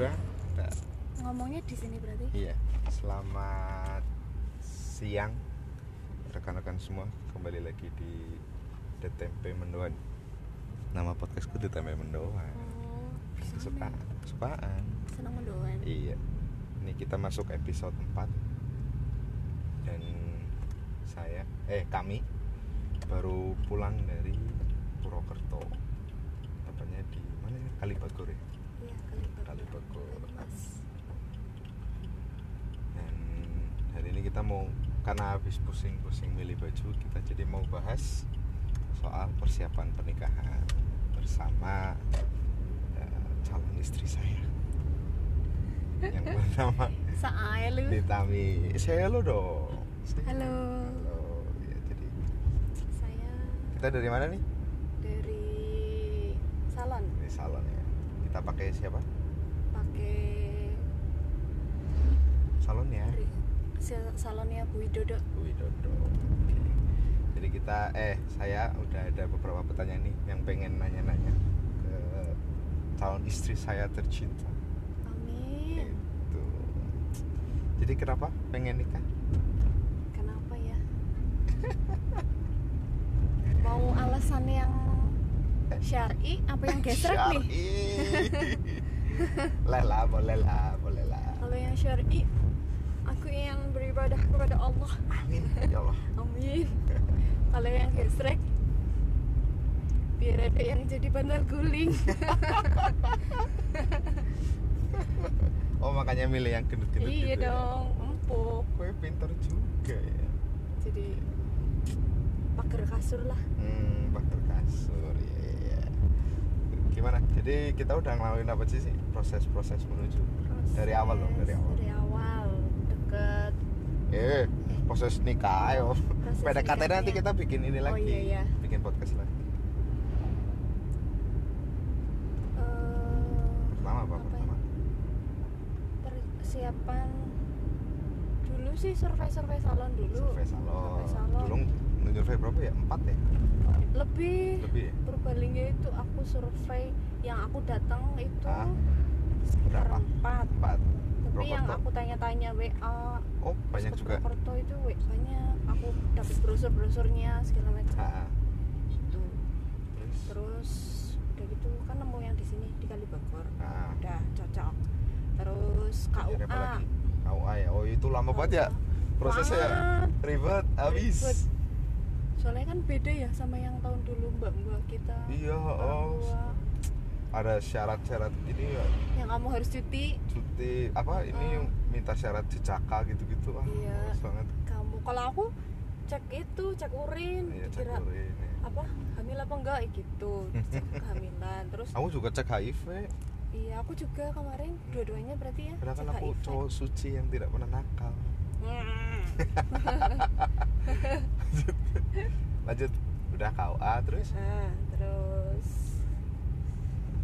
udah udah Ngomongnya di sini berarti. iya. Selamat siang rekan-rekan semua. Kembali lagi di The Tempe Mendoan. Nama podcastku The Tempe Mendoan. Oh, bisa kesukaan kesukaan Senang mendoan. iya. Ini kita masuk episode 4 dan saya eh kami baru pulang dari Purwokerto. Tepatnya di mana ya? Kalibagor ya Kali. Mas. dan hari ini kita mau karena habis pusing-pusing milih baju kita jadi mau bahas soal persiapan pernikahan bersama eh, calon istri saya yang bernama Saai lu. Ditami saya lo dong Halo. halo ya jadi Saya kita dari mana nih dari salon di salon ya kita pakai siapa pakai salonnya salonnya Bu Widodo. Bu Widodo Oke. jadi kita eh saya udah ada beberapa pertanyaan nih yang pengen nanya-nanya ke calon istri saya tercinta Amin. itu jadi kenapa pengen nikah Kenapa ya? Mau alasan yang syar'i apa yang gesrek nih? Syar'i. boleh lah boleh lah boleh lah Kalau yang syar'i, aku yang beribadah kepada Allah. amin ya Allah Amin. Kalau yang gesrek, biar ada yang jadi bandar guling. oh makanya milih yang gendut-gendut iya gitu ya? dong, empuk. gue pinter juga ya Jadi pagar kasur lah. Hmm, bakar kasur ya, ya, ya. Gimana? Jadi kita udah ngelakuin apa sih sih proses-proses menuju dari awal loh, dari awal. Dari awal deket. Eh, proses nikah ayo. Proses PDKT nanti nikahnya. kita bikin ini Oh, lagi. iya, iya. Bikin podcast lagi. eh, Pertama apa, Apa ya? pertama? persiapan dulu sih survei survei salon dulu Survei salon. Survei salon. Dulu survei berapa ya? Empat ya? lebih Lebih ya? Purbalingga itu aku survei yang aku datang itu Ah, sekitar berapa? empat Empat. tapi yang aku tanya-tanya WA Oh, banyak juga. Purwokerto itu WA banyak aku dapat brosur brosurnya segala macam Ah, itu Terus? terus udah gitu kan nemu yang di sini di Kalibagor Ah. udah cocok terus KUA? KUA ya. Oh, itu lama banget ya? Prosesnya ya? Ribet, habis. Ribet. Soalnya kan beda ya sama yang tahun dulu mbak-mbak kita Iya, oh. Ada syarat-syarat ini ya yang kamu harus cuti. Cuti apa? Ini yang minta syarat jejaka gitu-gitu. Ah Iya. banget. Kamu kalau aku cek itu cek urin. Iya cek dikira urin, ya. apa hamil apa enggak gitu. Cek kehamilan terus aku juga cek HIV? Iya aku juga kemarin. Dua-duanya berarti ya padahal kan aku cowok suci yang tidak pernah nakal. Hmm. lanjut. Udah KUA terus? Nah terus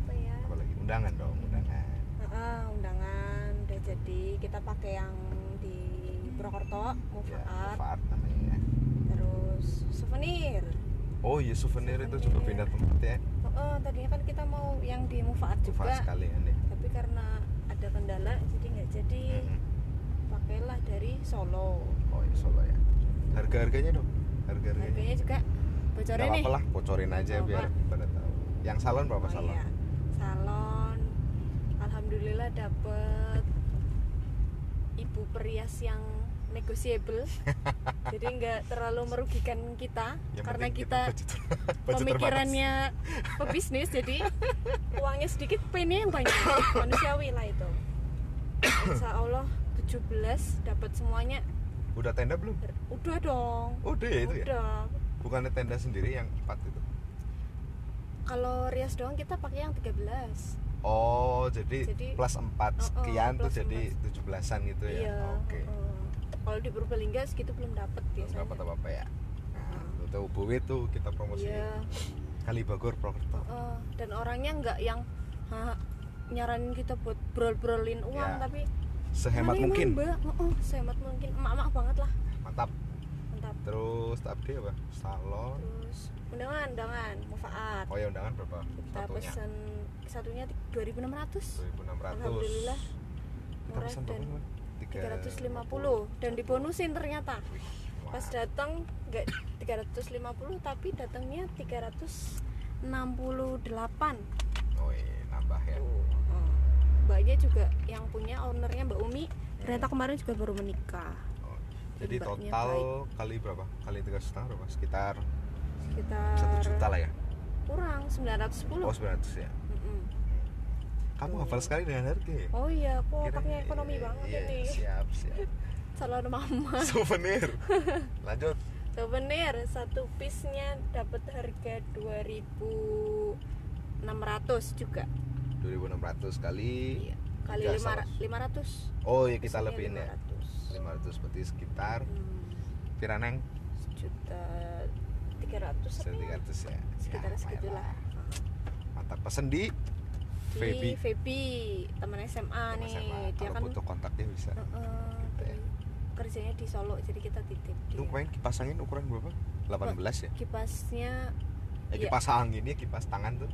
apa ya? Apa lagi undangan dong undangan. Ah, undangan udah jadi. Kita pakai yang di Purwokerto ya Mufaat Mufaat namanya. Ya. terus souvenir. Oh iya souvenir itu juga pindah tempat ya. Oh, oh, tadinya kan kita mau yang di Mufaat juga. Mufaat sekalian deh tapi karena ada kendala jadi nggak jadi. Mm-mm. pakailah dari Solo. Oh iya Solo ya. Harga harganya dong harga harganya. Harganya juga bocorin Gak nih. lah bocorin aja Nggak biar apa-apa. pada tahu. Yang salon berapa Oh salon iya. salon? alhamdulillah dapet ibu perias yang negosiable jadi nggak terlalu merugikan kita Yang karena kita budget- budget pemikirannya pebisnis jadi uangnya sedikit pennya yang banyak. Manusiawi lah itu. Insya Allah 17 dapat semuanya. Udah tenda belum? Udah dong. Udah ya itu ya? Udah. Bukannya tenda sendiri yang empat itu? Kalau rias doang kita pakai yang 13 oh jadi, Jadi- plus empat Oh, oh, sekian tuh jadi empat. tujuh belasan gitu ya? Iya oke. heeh. kalau di Purbalingga segitu belum dapat Belum biasanya. dapat apa apa ya? Nah, lu tahu Bowe tuh kita promosi iya. Kalibagor Purwokerto heeh. dan orangnya nggak yang ha, nyaranin kita buat brol-brolin uang Ya. tapi sehemat "Mari, mungkin. Mbak." Heeh, sehemat mungkin. Emak-emak banget lah. Mantap. Mantap. Terus tadi apa? Salon. Terus undangan undangan. Mufaat oh ya undangan berapa? Kita satunya. pesen satunya 2600 2600 Alhamdulillah. Kita murah pesen dan berapa Tiga- 350 dan dibonusin ternyata. Wih, pas datang nggak 350 tapi datangnya 368 oh iya nambah ya. Oh. Mbaknya juga yang punya ownernya mbak Umi ternyata kemarin juga baru menikah. Oh, jadi total baik. kali berapa? Kali tiga setengah berapa? Sekitar sekitar satu juta lah ya? kurang 910 oh 900 ya? Kamu hafal sekali dengan harga ya? Oh iya aku otaknya ekonomi banget iya, ini. siap siap. Calon mama. Souvenir. Lanjut. Souvenir satu piece nya dapat harga 2600 juga 2600 kali iya. kali Tiga lima, saus. 500 oh iya kita Piece-nya lebihin ya. 500 berarti sekitar hmm, kira neng sejuta 300 apa ya? 300 ya. Sekitar Ya, segitulah. mantap. Pesen di Feby Feby teman SMA Teman nih. SMA. dia kalau kan butuh kontaknya bisa. Heeh, Gitu ya. kerjanya di Solo jadi kita titip dia. main kipas angin ukuran berapa? 18 ya? Kipasnya eh, Iya. kipas angin ya kipas tangan tuh.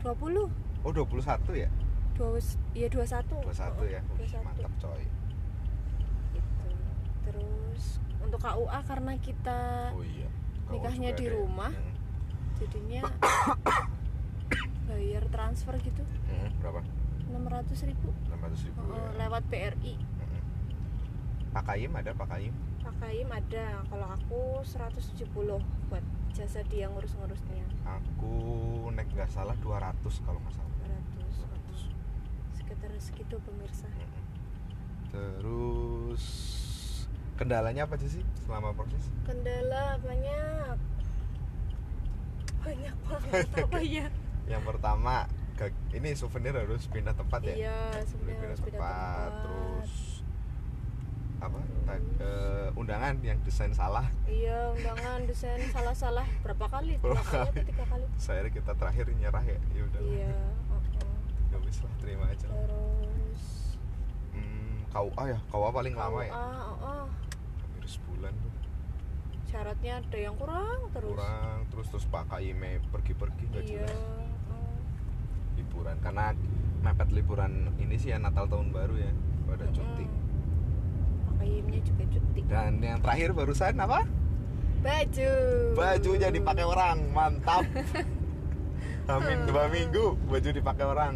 20 oh 21 ya? Dua iya 21 21 ya? Wih, 21 mantap coy. Gitu. Terus untuk KUA karena kita oh iya. Kau Nikahnya di ya? rumah. Hmm. jadinya bayar transfer gitu. Hmm, berapa? 600 ribu. 600 ribu Heeh, ya. lewat BRI Hmm. Pak Kayim ada? Pak Kayim Pakaim ada. Kalau aku 170 buat jasa dia ngurus-ngurusnya. Naik nggak salah 200 kalau nggak salah. 200 sekitar segitu pemirsa. Mm-mm. Terus kendalanya apa aja sih selama proses? kendala banyak banyak banget apa ya? Yang pertama ini souvenir harus pindah tempat ya. iya Harus sebenarnya harus beda tempat. Terus apa? Eh, undangan yang desain salah. iya undangan desain salah-salah berapa kali dua Berapa kali atau tiga kali Saya kita terakhir nyerah ya. Ya udah. iya uh-uh. Gak bisa lah terima aja. terus Hmm, KUA ya. KUA paling lama ya. KUA, uh-uh. Hampir sebulan tuh. syaratnya ada yang kurang terus Kurang terus terus Pak Kayime pergi-pergi nggak iya jelas. uh. liburan karena mepet liburan ini sih ya Natal tahun baru ya pada cuti Mm-mm. Pakaiannya juga cuti dan yang terakhir barusan apa? Baju. Bajunya dipakai orang mantap. Amin dua minggu baju dipakai orang.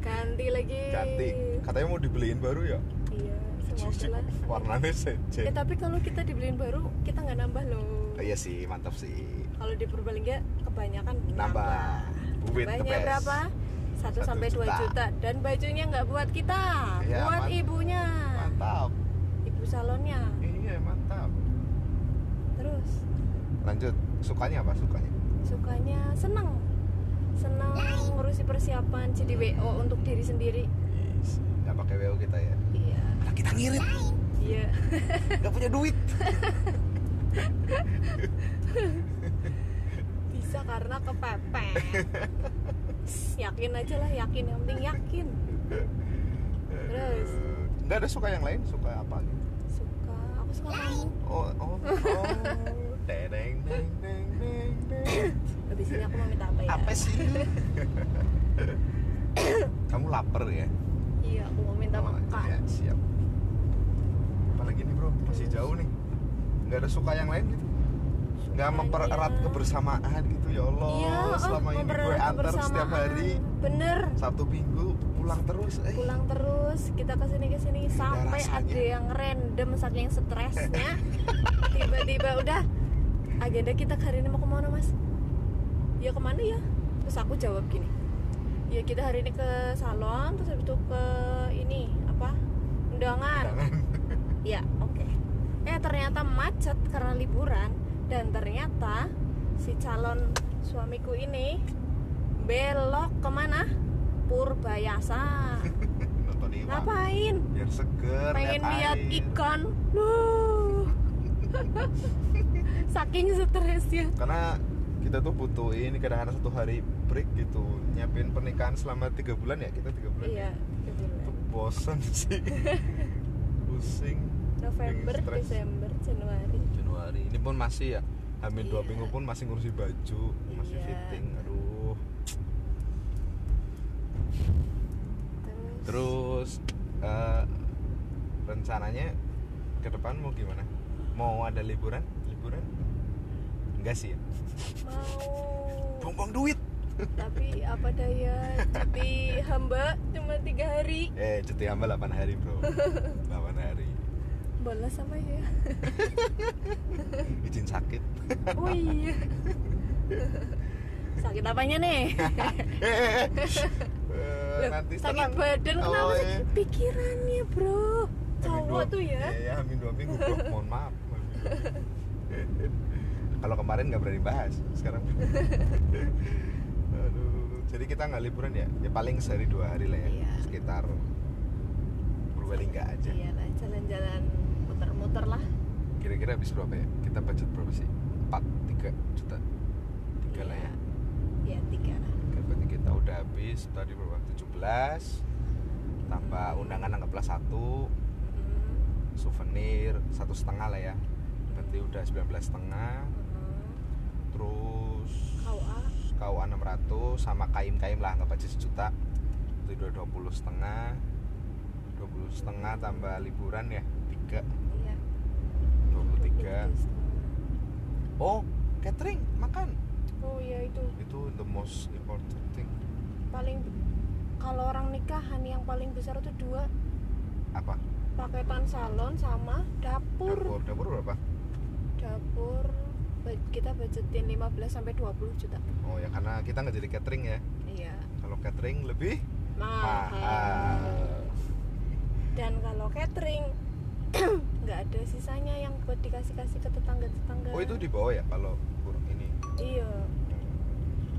Ganti lagi. Ganti. Katanya mau dibeliin baru ya? Iya semoga lah. warnanya sejen Eh tapi kalau kita dibeliin baru kita nggak nambah loh. iya sih mantap sih. Kalau di Purbalingga kebanyakan Nambah. nambah. Best. berapa? 1 Satu sampai 2 juta. juta. dan bajunya nggak buat kita, Iya, buat mant- ibunya, mantap. Ibu salonnya. iya mantap. Terus? Lanjut. Sukanya apa sukanya? Sukanya seneng, seneng ngurusi persiapan jadi WO untuk diri sendiri. Nggak pakai WO kita ya? Iya, nah, kita ngirit. Iya. nggak punya duit. Bisa karena kepepet. yakin aja lah, yakin. Yang penting yakin. Terus? Nggak ada suka yang lain? Suka apa gitu Suka, aku suka kamu. oh oh oh. Deng deng deng deng deng. Habis ini aku mau minta apa ya? apa sih kamu lapar ya? Iya, aku mau minta Oh, makan. ya, siap. Apalagi nih bro? Masih jauh nih. Nggak ada suka yang lain gitu nggak mempererat kebersamaan gitu ya Allah Iya, oh, selama ini gue antar setiap hari Bener. Sabtu Minggu pulang terus eh. Pulang terus, kita ke sini ke sini sampai rasanya. ada yang random saking stresnya. Tiba-tiba udah agenda kita hari ini mau ke mana mas? Ya ke mana ya? Terus aku jawab gini. Ya kita hari ini ke salon, terus habis itu ke ini apa? Undangan. Ya, oke. Eh ternyata macet karena liburan dan ternyata si calon suamiku ini belok ke mana? Purbayasa. Ngapain? biar seger Pengen lihat ikan. Loh. Saking stresnya. karena kita tuh butuh ini kadang-kadang satu hari break gitu nyiapin pernikahan selama tiga bulan ya kita tiga bulan Iya, ya. tiga bulan. bosen sih November. Desember. Januari. Januari. Ini pun masih ya Hamin dua Iya. minggu pun masih ngurusi baju masih Iya. fitting aduh. Terus, terus eh, rencananya ke depan mau gimana? Mau ada liburan? Liburan? Enggak sih ya? Mau. Buang duit. Tapi apa daya? Cuti hamba cuma tiga hari. Eh cuti hamba 8 hari bro. 8 balas apa ya izin sakit oh iya sakit apanya nih Eh, Loh, nanti sakit tenang. badan Oh, kenapa sih iya. pikirannya bro cowok tuh ya Iya, ya, hamin dua minggu bro. Mohon maaf. Kalau kemarin nggak berani bahas, sekarang. Aduh, jadi kita nggak liburan ya? Ya paling sehari dua hari lah ya, Iya. sekitar Purbalingga aja. iyalah jalan-jalan muter-muter lah. Kira-kira habis berapa ya? Kita budget berapa sih? 4, 3 juta. Tiga lah ya. Iya, tiga lah. Berarti kita udah habis. Tadi berapa? 17 tambah undangan anggaplah satu. Hmm, souvenir satu setengah lah ya. Berarti udah 19 setengah. Hmm. terus KUA KUA 600 sama kaim-kaim lah anggap aja sejuta. Itu udah 20 setengah. 20 setengah tambah liburan ya 3 iya 23 oh catering makan? Oh iya itu. Itu the most important thing. Paling kalau orang nikahan yang paling besar tuh dua. Apa? Paketan salon sama dapur. Dapur. Dapur berapa? Dapur kita budgetin 15 sampai 20 juta. Oh ya karena kita nggak jadi catering ya. Iya. Kalau catering lebih mahal. mahal. Dan kalau catering nggak ada sisanya yang buat dikasih kasih ke tetangga tetangga oh itu di bawah ya kalau kurang ini iya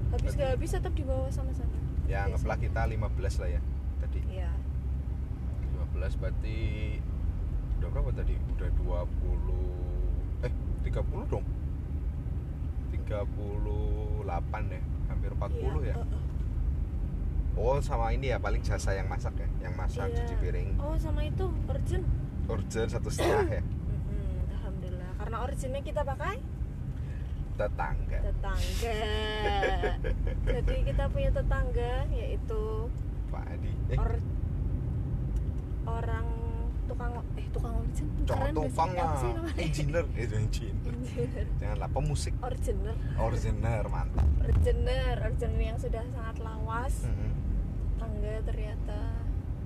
habis Berarti- gak habis tetap dibawa sama-sama ya anggaplah kita 15 lah ya tadi iya 15 berarti udah berapa tadi? Udah 20 eh 30 dong. 38 ya, hampir 40 Iya, ya. oh, Oh, oh. sama ini ya paling jasa yang masak ya, yang masak Iya. cuci piring. oh sama itu urgent Urgent satu setengah ya. Alhamdulillah karena originnya kita pakai Tetangga. tetangga jadi kita punya tetangga yaitu Pak Adi. Eh, or orang tukang eh tukang sih? tukang sih lah. Engineer, eh itu engineer. Janganlah pemusik. Originer Originer mantap. Originer Originer yang sudah sangat lawas Mm-mm. tangga ternyata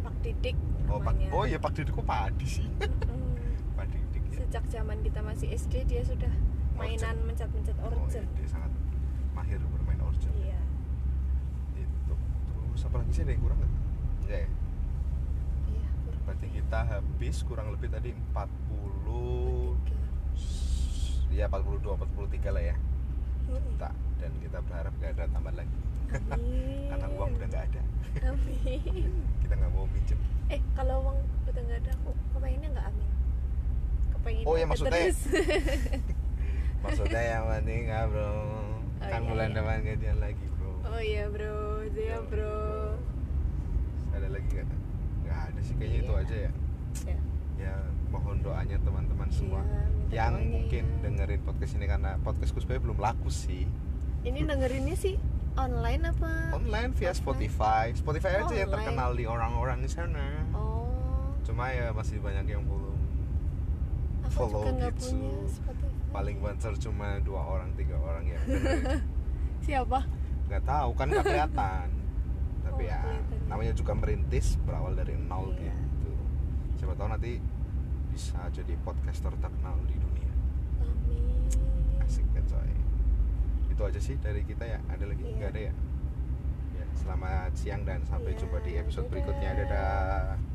Pak Didik Oh, Pak, oh iya Pak Didik kok Pak Adi sih. Mm, Pak Didik ya. sejak zaman kita masih SD dia sudah mainan mencet-mencet Oh, origin iya, dia sangat mahir bermain origin. iya. Itu terus apa lagi sih ada yang kurang nggak? Enggak ya iya kurang. Berarti kita habis kurang lebih tadi 40 tiga. ya 42 43 lah ya. Juta dan kita berharap gak ada tambah lagi karena uang udah nggak ada. Amin. Kita nggak mau minjem. Eh kalau uang udah nggak ada aku kepengennya nggak amin? Kepengen Oh, ya, maksudnya- terus. maksudnya yang penting nggak bro? Kan iya, bulan iya. depan gajian lagi bro. Oh iya bro. Iya bro. ada lagi nggak? Nggak ada sih kayaknya itu Iya. aja ya. Ya ya mohon doanya teman-teman semua Iya, yang mungkin ya. dengerin podcast ini karena podcastku sebenarnya belum laku sih. Ini dengerinnya sih online apa online via Offline? Spotify. Spotify aja yang Online. terkenal di orang-orang di sana. oh Cuma ya masih banyak yang belum. aku Follow juga gitu. punya Spotify Paling banter cuma dua orang tiga orang yang dengerin. siapa nggak tahu kan nggak kelihatan. Tapi Oh, ya kelihatan. namanya juga merintis berawal dari nol Iya. gitu. Siapa tahu nanti bisa jadi podcaster terkenal di dunia. amin Asik kan coy. Itu aja sih dari kita ya. Ada lagi? Iya. Nggak ada ya? Ya, selamat siang dan sampai Iya, jumpa di episode dadah. berikutnya. Dadah.